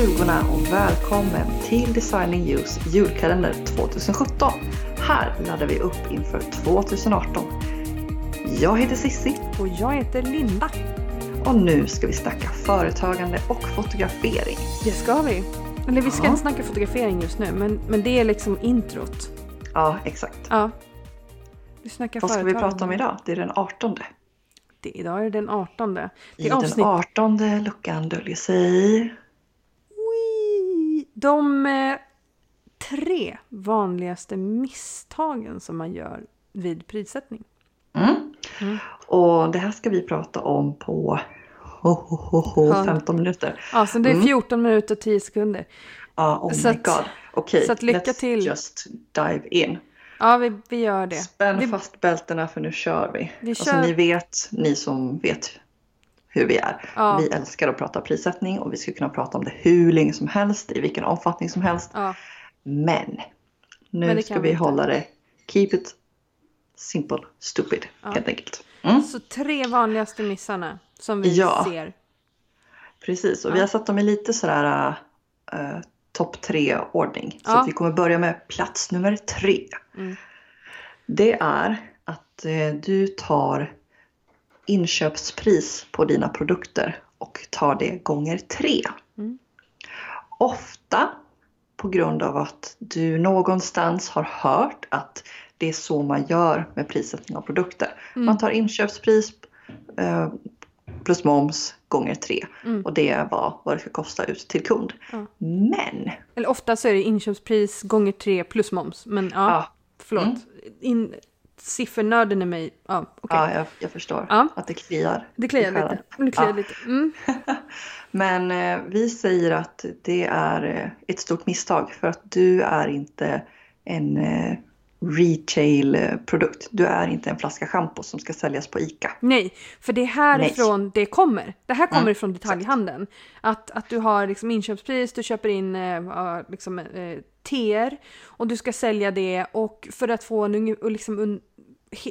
Stugorna och välkommen till Designing Use julkalender 2017. Här laddar vi upp inför 2018. Jag heter Sissi Och jag heter Linda. och nu ska vi snacka företagande och fotografering. Det ska vi. Eller vi ska Ja. inte snacka fotografering just nu, men, men det är liksom introt. Ja, exakt. Ja. Vi snackar Vad ska vi prata om idag? Det är den 18. Det, idag är det den 18. Det I avsnitt... den 18 luckan döljer sig... De eh, tre vanligaste misstagen som man gör vid prissättning. Mm. Mm. Och det här ska vi prata om på ho, ho, Ja. 15 minuter. Ja, så det är Mm. 14 minuter och 10 sekunder. Ja, oh Så my att- god. Okej, att lycka let's till. just dive in. Ja, vi, vi gör det. Spänn Vi- fast bältena för nu kör vi. Vi alltså kör- ni vet, ni som vet hur vi är. Ja. Vi älskar att prata prissättning och vi skulle kunna prata om det hur länge som helst, i vilken omfattning som helst. Ja, Men nu Men ska vi vi hålla det keep it simple, stupid Ja. helt enkelt. Mm. så tre vanligaste missarna som vi Ja. ser. Precis, och vi har satt dem i lite sådär uh, topp tre ordning. Så vi kommer börja med plats nummer tre. Mm. Det är att eh, du tar inköpspris på dina produkter och tar det gånger tre. Mm. Ofta på grund av att du någonstans har hört att det är så man gör med prissättning av produkter. Mm. Man tar inköpspris eh, plus moms gånger tre Mm. och det är vad, vad det ska kosta ut till kund. Ja. Men Eller ofta så är det inköpspris gånger tre plus moms. Men ja, Ja. förlåt. Mm. In, siffernörden i mig. Ja, okej. ja, jag, jag förstår Ja. att det kliar. Det kliar lite. Det kliar Ja. lite. Mm. Men eh, vi säger att det är eh, ett stort misstag för att du är inte en eh, retail-produkt. Du är inte en flaska schampo som ska säljas på ICA. Nej, för det är härifrån det kommer. Det här kommer Mm, ifrån detaljhandeln. Att, att du har liksom inköpspris, du köper in eh, liksom, eh, teer och du ska sälja det och för att få en liksom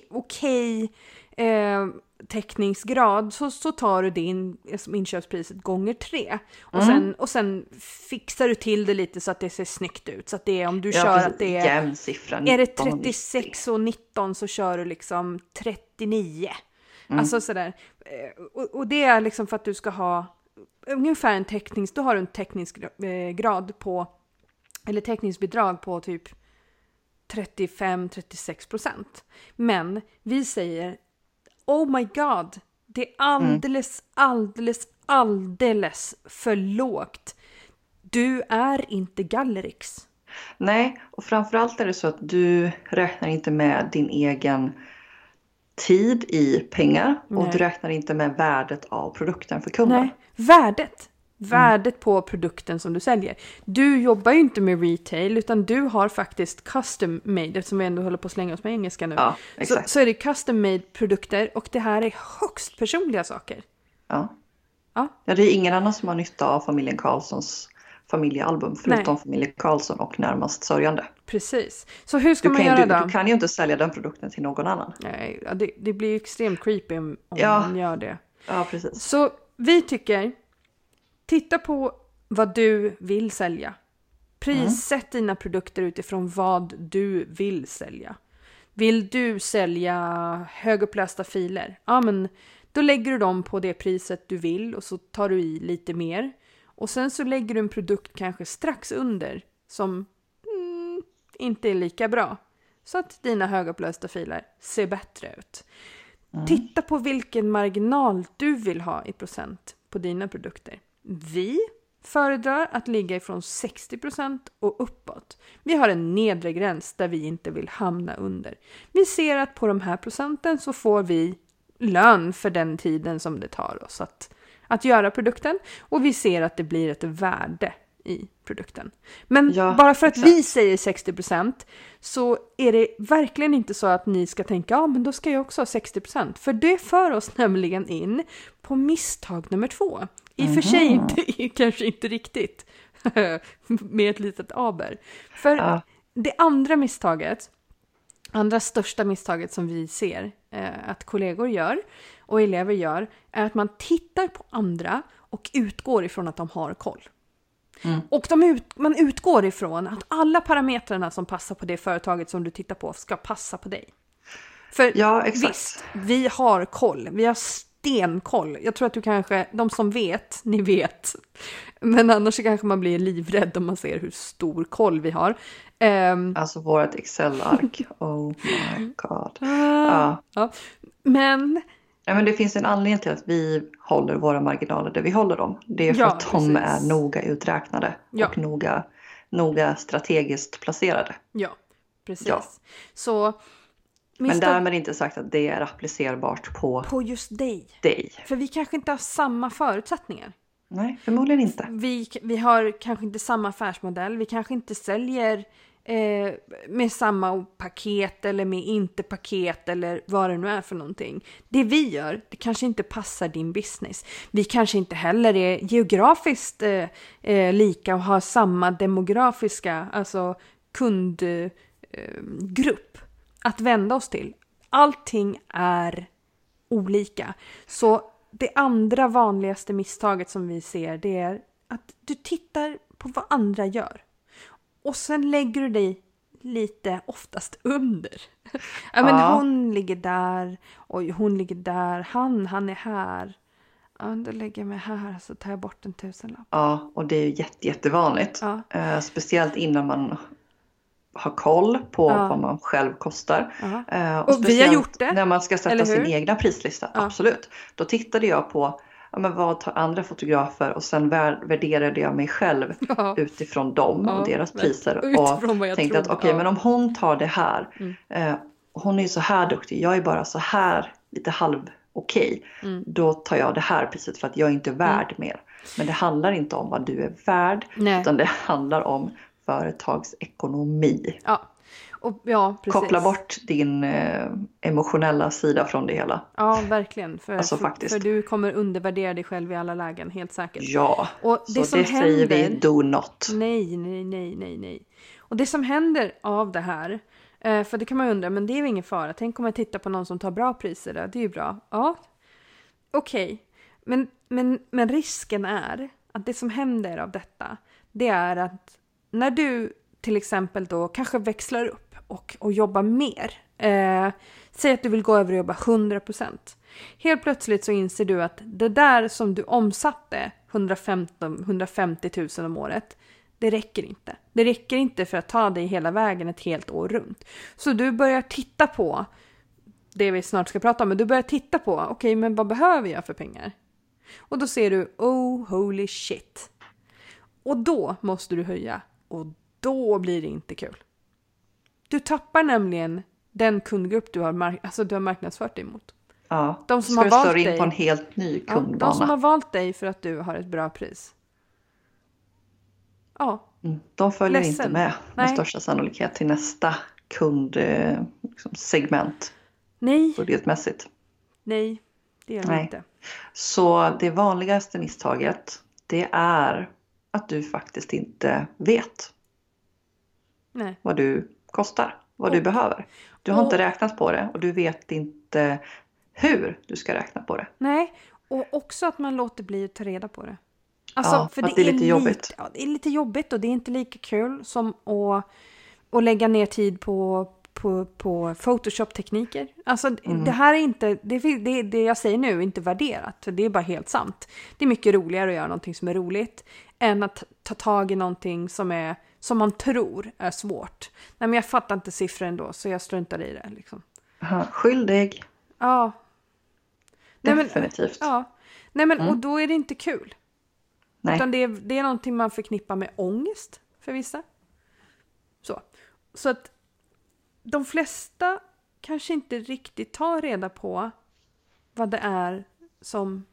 okej eh, täckningsgrad så, så tar du din liksom, inköpspriset gånger tre. Och, Mm. sen, och sen fixar du till det lite så att det ser snyggt ut. Så att det är om du Ja, kör precis. att det är Jämn siffra. är det 19 och 90. 36 och 19 så kör du liksom 39. Mm. Alltså sådär. Eh, Och, och det är liksom för att du ska ha ungefär en täcknings... Då har du en täckningsgrad på... Eller täckningsbidrag på typ 35-36 procent. Men vi säger Oh my god! Det är alldeles, alldeles, alldeles för lågt. Du är inte Gallerix. Nej, och framförallt är det så att du räknar inte med din egen tid i pengar och Nej. du räknar inte med värdet av produkten för kunden. Nej, värdet. Värdet på produkten som du säljer. Du jobbar ju inte med retail utan du har faktiskt custom made eftersom vi ändå håller på att slänga oss med engelska nu. Ja, så, så är det custom made produkter och det här är högst personliga saker. Ja. Ja. ja, det är ingen annan som har nytta av familjen Karlssons familjealbum förutom familjen Karlsson och närmast sörjande. Precis. Så hur ska Du man kan, göra du, då? du kan ju inte sälja den produkten till någon annan. Nej, det, det blir ju extremt creepy om, om Ja. man gör det. Ja, precis. Så vi tycker, titta på vad du vill sälja. Prissätt dina produkter utifrån vad du vill sälja. Vill du sälja högupplösta filer? Ja, men då lägger du dem på det priset du vill och så tar du i lite mer. Och sen så lägger du en produkt kanske strax under som mm, inte är lika bra. Så att dina högupplösta filer ser bättre ut. Titta på vilken marginal du vill ha i procent på dina produkter. Vi föredrar att ligga ifrån 60% och uppåt. Vi har en nedre gräns där vi inte vill hamna under. Vi ser att på de här procenten så får vi lön för den tiden som det tar oss att, att göra produkten och vi ser att det blir ett värde i produkten. Men Ja, bara för att exakt. vi säger 60% så är det verkligen inte så att ni ska tänka ja men då ska jag också ha 60% för det för oss nämligen in på misstag nummer två. I och för sig inte, kanske inte riktigt med ett litet aber. För Ja. det andra misstaget, andra största misstaget som vi ser eh, att kollegor gör och elever gör är att man tittar på andra och utgår ifrån att de har koll. Mm. Och ut, man utgår ifrån att alla parametrarna som passar på det företaget som du tittar på ska passa på dig. För ja, exakt. visst, vi har koll. Vi har stenkoll. Jag tror att du kanske, de som vet, ni vet. Men annars kanske man blir livrädd om man ser hur stor koll vi har. Um, alltså vårt Excel-ark, oh my god. Ah, ja. ja. Men... Ja, men det finns en anledning till att vi håller våra marginaler där vi håller dem. Det är för ja, att de precis. är noga uträknade ja. och noga, noga strategiskt placerade. Ja, precis. Så men därmed inte sagt att det är applicerbart på, på just dig. dig. För vi kanske inte har samma förutsättningar. Nej, förmodligen inte. Vi, vi har kanske inte samma affärsmodell. Vi kanske inte säljer eh, med samma paket eller med inte paket eller vad det nu är för någonting. Det vi gör, det kanske inte passar din business. Vi kanske inte heller är geografiskt eh, eh, lika och har samma demografiska, alltså kundgrupp att vända oss till. Allting är olika. Så det andra vanligaste misstaget som vi ser det är att du tittar på vad andra gör. Och sen lägger du dig lite oftast under. ja, men ja. hon ligger där, och hon ligger där, han, han är här. Ja, då lägger jag mig här så tar jag bort en tusenlapp. Ja, och det är ju jätte, jättevanligt. Ja. Uh, speciellt innan man ha koll på ja. vad man själv kostar. Uh, och, och vi har gjort det. När man ska sätta sin egna prislista, ja. absolut. Då tittade jag på ja, men vad tar andra fotografer och sen värderade jag mig själv ja. utifrån dem och deras priser. Och tänkte att okej, okay, men om hon tar det här. Mm. Eh, hon är så här duktig, jag är bara så här lite halv okej. Okay, mm. Då tar jag det här priset för att jag är inte värd mm. mer. Men det handlar inte om vad du är värd, Nej. utan det handlar om företagsekonomi. Ja. Och, ja, precis. Koppla bort din eh, emotionella sida från det hela. Ja, verkligen. För, alltså, för, för, du kommer undervärdera dig själv i alla lägen, helt säkert. Ja, och det så det händer, säger vi do not. Nej, nej, nej, nej, nej. Och det som händer av det här, eh, för det kan man undra, men det är ju ingen fara. Tänk om jag tittar på någon som tar bra priser, där. det är ju bra. Ja, okej. Okay. Men, men, men risken är att det som händer av detta, det är att när du till exempel då kanske växlar upp och, och jobbar mer. Eh, säg att du vill gå över och jobba 100%. Helt plötsligt så inser du att det där som du omsatte 115, 150 000 om året, det räcker inte. Det räcker inte för att ta dig hela vägen ett helt år runt. Så du börjar titta på det vi snart ska prata om, men du börjar titta på, okej, okay, men vad behöver jag för pengar? Och då ser du, oh holy shit. Och då måste du höja och då blir det inte kul. Du tappar nämligen den kundgrupp du har, mark alltså du har marknadsfört dig mot. Ja, de som har valt in dig, på en helt ny kundbana. Ja, de som har valt dig för att du har ett bra pris. Ja. Mm, de följer Ledsen. inte med med Nej. största sannolikhet till nästa kundsegment. Liksom, Nej. Budgetmässigt. Nej, det gör de inte. Så det vanligaste misstaget det är att du faktiskt inte vet Nej. vad du kostar, vad och, du behöver. Du har och, inte räknat på det och du vet inte hur du ska räkna på det. Nej, och också att man låter bli att ta reda på det. Alltså, ja, för det, det är lite jobbigt. Ja, det är lite jobbigt och det är inte lika kul som att, att lägga ner tid på, på, på Photoshop-tekniker. Alltså mm. det här är inte, det, det, det jag säger nu är inte värderat, det är bara helt sant. Det är mycket roligare att göra någonting som är roligt än att ta tag i någonting som, är, som man tror är svårt. Nej men jag fattar inte siffror ändå så jag struntar i det. Liksom. Aha, skyldig. Ja. Nej, Definitivt. Men, ja. Nej men mm. och då är det inte kul. Nej. Utan det är, det är någonting man förknippar med ångest för vissa. Så. Så att de flesta kanske inte riktigt tar reda på vad det är som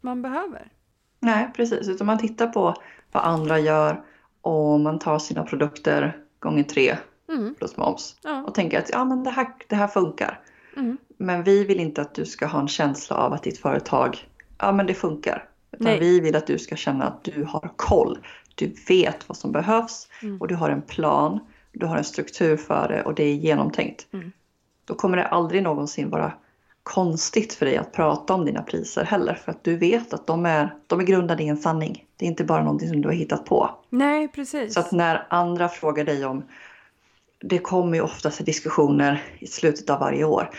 man behöver. Nej, precis. Utan man tittar på vad andra gör och man tar sina produkter gånger tre mm. plus moms. Ja. Och tänker att ja, men det, här, det här funkar. Mm. Men vi vill inte att du ska ha en känsla av att ditt företag, ja men det funkar. Utan Nej. vi vill att du ska känna att du har koll. Du vet vad som behövs mm. och du har en plan. Du har en struktur för det och det är genomtänkt. Mm. Då kommer det aldrig någonsin vara konstigt för dig att prata om dina priser heller för att du vet att de är, de är grundade i en sanning. Det är inte bara någonting som du har hittat på. Nej, precis. Så att när andra frågar dig om det kommer ju oftast diskussioner i slutet av varje år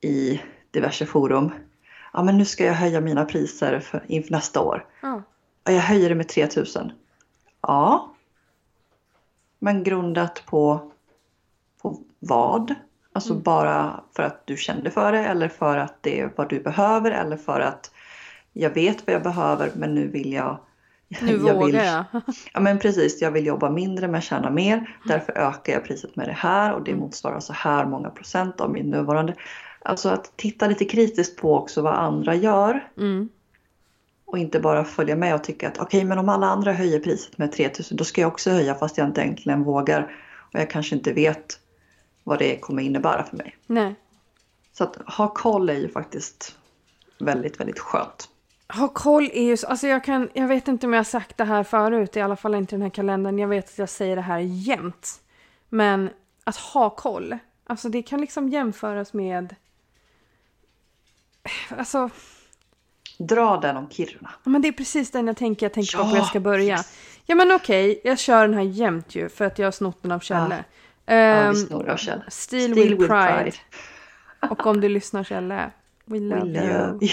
i diverse forum. Ja, men nu ska jag höja mina priser för, inför nästa år. Ja. Ja, jag höjer det med 3000. Ja. Men grundat på, på vad? Alltså mm. bara för att du kände för det eller för att det är vad du behöver eller för att jag vet vad jag behöver men nu vill jag nu jag vågar vill, jag. ja men precis, jag vill jobba mindre men tjäna mer. Därför ökar jag priset med det här och det mm. motsvarar så här många procent av min nuvarande. Alltså att titta lite kritiskt på också vad andra gör. Mm. Och inte bara följa med och tycka att okej okay, men om alla andra höjer priset med 3000 då ska jag också höja fast jag inte egentligen vågar. Och jag kanske inte vet vad det kommer innebära för mig. Nej. Så att ha koll är ju faktiskt väldigt, väldigt skönt. Ha koll är ju så, alltså jag kan, jag vet inte om jag har sagt det här förut, i alla fall inte i den här kalendern. Jag vet att jag säger det här jämt. Men att ha koll, alltså det kan liksom jämföras med, alltså. Dra den om Kiruna. Men det är precis den jag tänker, jag tänker ja, på jag ska börja. Ja men okej, okay, jag kör den här jämt ju för att jag har snott den av Kjelle. Ja, ja vi snor av Kjell. Steel, Steel with, pride. pride. Och om du lyssnar Kjelle, we love, we love you. you.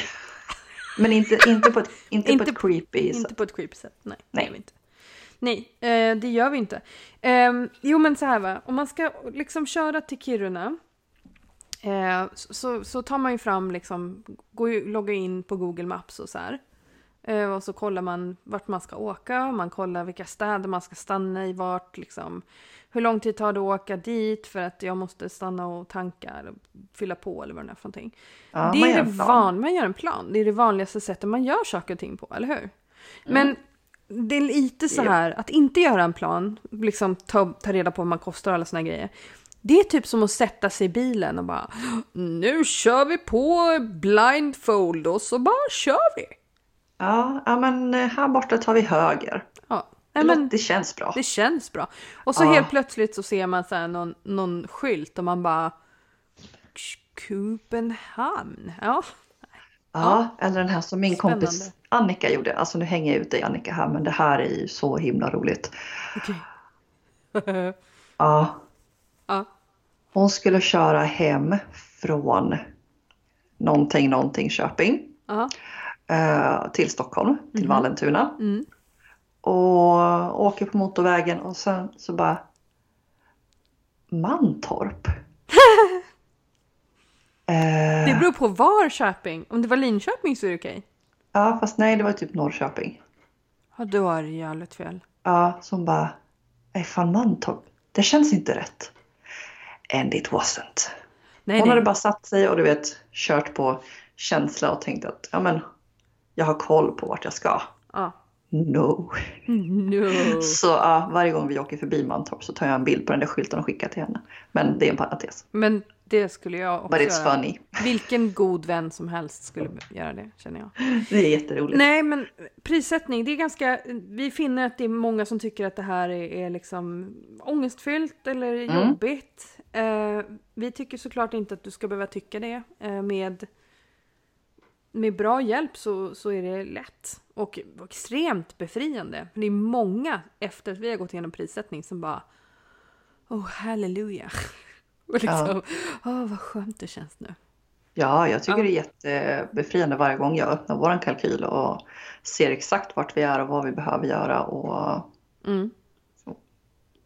Men inte, inte, på, ett, inte, inte på ett creepy sätt. Inte på ett creepy sätt, nej. Nej. Det inte. Nej, eh, det gör vi inte. Eh, jo men så här va, om man ska liksom köra till Kiruna eh, så, så tar man ju fram liksom, går ju, loggar in på Google Maps och så här. Eh, och så kollar man vart man ska åka, man kollar vilka städer man ska stanna i, vart liksom. Hur lång tid tar det att åka dit för att jag måste stanna och tanka eller fylla på eller vad det är för någonting. Ja, det är det van, man gör en plan. Det är det vanligaste sättet man gör saker och ting på, eller hur? Mm. Men det är lite så här att inte göra en plan, liksom ta, ta reda på vad man kostar och alla såna grejer. Det är typ som att sätta sig i bilen och bara nu kör vi på blindfold och så bara kör vi. Ja, ja men eh, här borta tar vi höger. Ja. Nej, men, det känns bra. Det känns bra. Och så ja. helt plötsligt så ser man så här någon, någon skylt och man bara Köpenhamn. Ja. Ja, eller den här som min Spännande. kompis Annika gjorde. Alltså nu hänger jag ut dig Annika här men det här är ju så himla roligt. Okay. ja. ja. Hon skulle köra hem från någonting, någonting Köping. -huh. till Stockholm, till mm. Vallentuna. Mm och åker på motorvägen och sen så bara Mantorp. eh, det beror på var Köping. Om det var Linköping så är det okej. Ja fast nej det var typ Norrköping. Ja då är det jävligt fel. Ja som bara, nej fan Mantorp, det känns inte rätt. And it wasn't. Nej, Hon nej. hade bara satt sig och du vet kört på känsla och tänkt att ja men jag har koll på vart jag ska. Ja. No. no. Så ja, varje gång vi åker förbi Mantorp så tar jag en bild på den där skylten och skickar till henne. Men det är en parentes. Men det skulle jag också But it's göra. funny. Vilken god vän som helst skulle göra det, känner jag. Det är jätteroligt. Nej, men prissättning, det är ganska... Vi finner att det är många som tycker att det här är, är liksom ångestfyllt eller mm. jobbigt. Eh, vi tycker såklart inte att du ska behöva tycka det. Eh, med, med bra hjälp så, så är det lätt. Och extremt befriande. Det är många efter att vi har gått igenom prissättning som bara Oh halleluja. Och liksom, ja. oh, vad skönt det känns nu. Ja, jag tycker ja. det är jättebefriande varje gång jag öppnar vår kalkyl och ser exakt vart vi är och vad vi behöver göra. Och... Mm.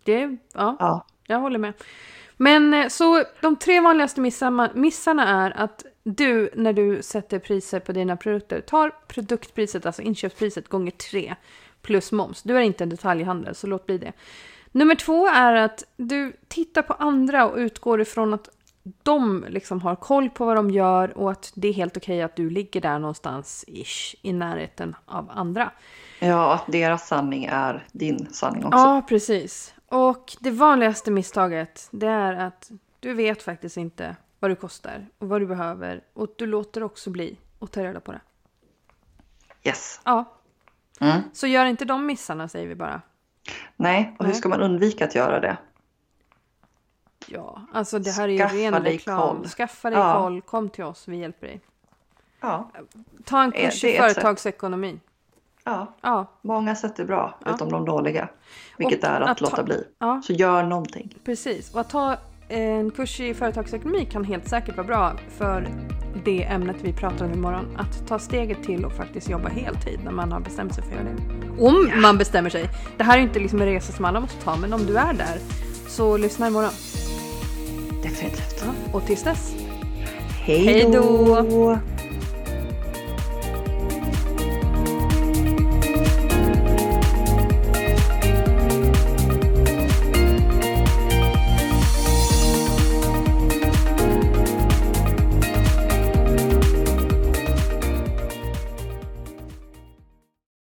Det, ja, ja, jag håller med. Men eh, så de tre vanligaste missarna är att du, när du sätter priser på dina produkter, tar produktpriset, alltså inköpspriset, gånger tre plus moms. Du är inte en detaljhandel, så låt bli det. Nummer två är att du tittar på andra och utgår ifrån att de liksom har koll på vad de gör och att det är helt okej att du ligger där någonstans ish, i närheten av andra. Ja, att deras sanning är din sanning också. Ja, precis. Och det vanligaste misstaget, det är att du vet faktiskt inte vad det kostar och vad du behöver. Och du låter också bli att ta reda på det. Yes. Ja. Mm. Så gör inte de missarna säger vi bara. Nej, och hur ska man undvika att göra det? Ja, alltså det här är ju ren reklam. Koll. Skaffa dig ja. koll, kom till oss, vi hjälper dig. Ja. Ta en kurs i företagsekonomi. Ja. ja, många sätt är bra, ja. utom de dåliga. Vilket och är att, att låta ta... bli. Ja. Så gör någonting. Precis, och att ta en kurs i företagsekonomi kan helt säkert vara bra för det ämnet vi pratar om imorgon. Att ta steget till och faktiskt jobba heltid när man har bestämt sig för att göra det. Om ja. man bestämmer sig. Det här är inte liksom en resa som alla måste ta, men om du är där så lyssna imorgon. Definitivt. Ja, och tills dess. Hej då!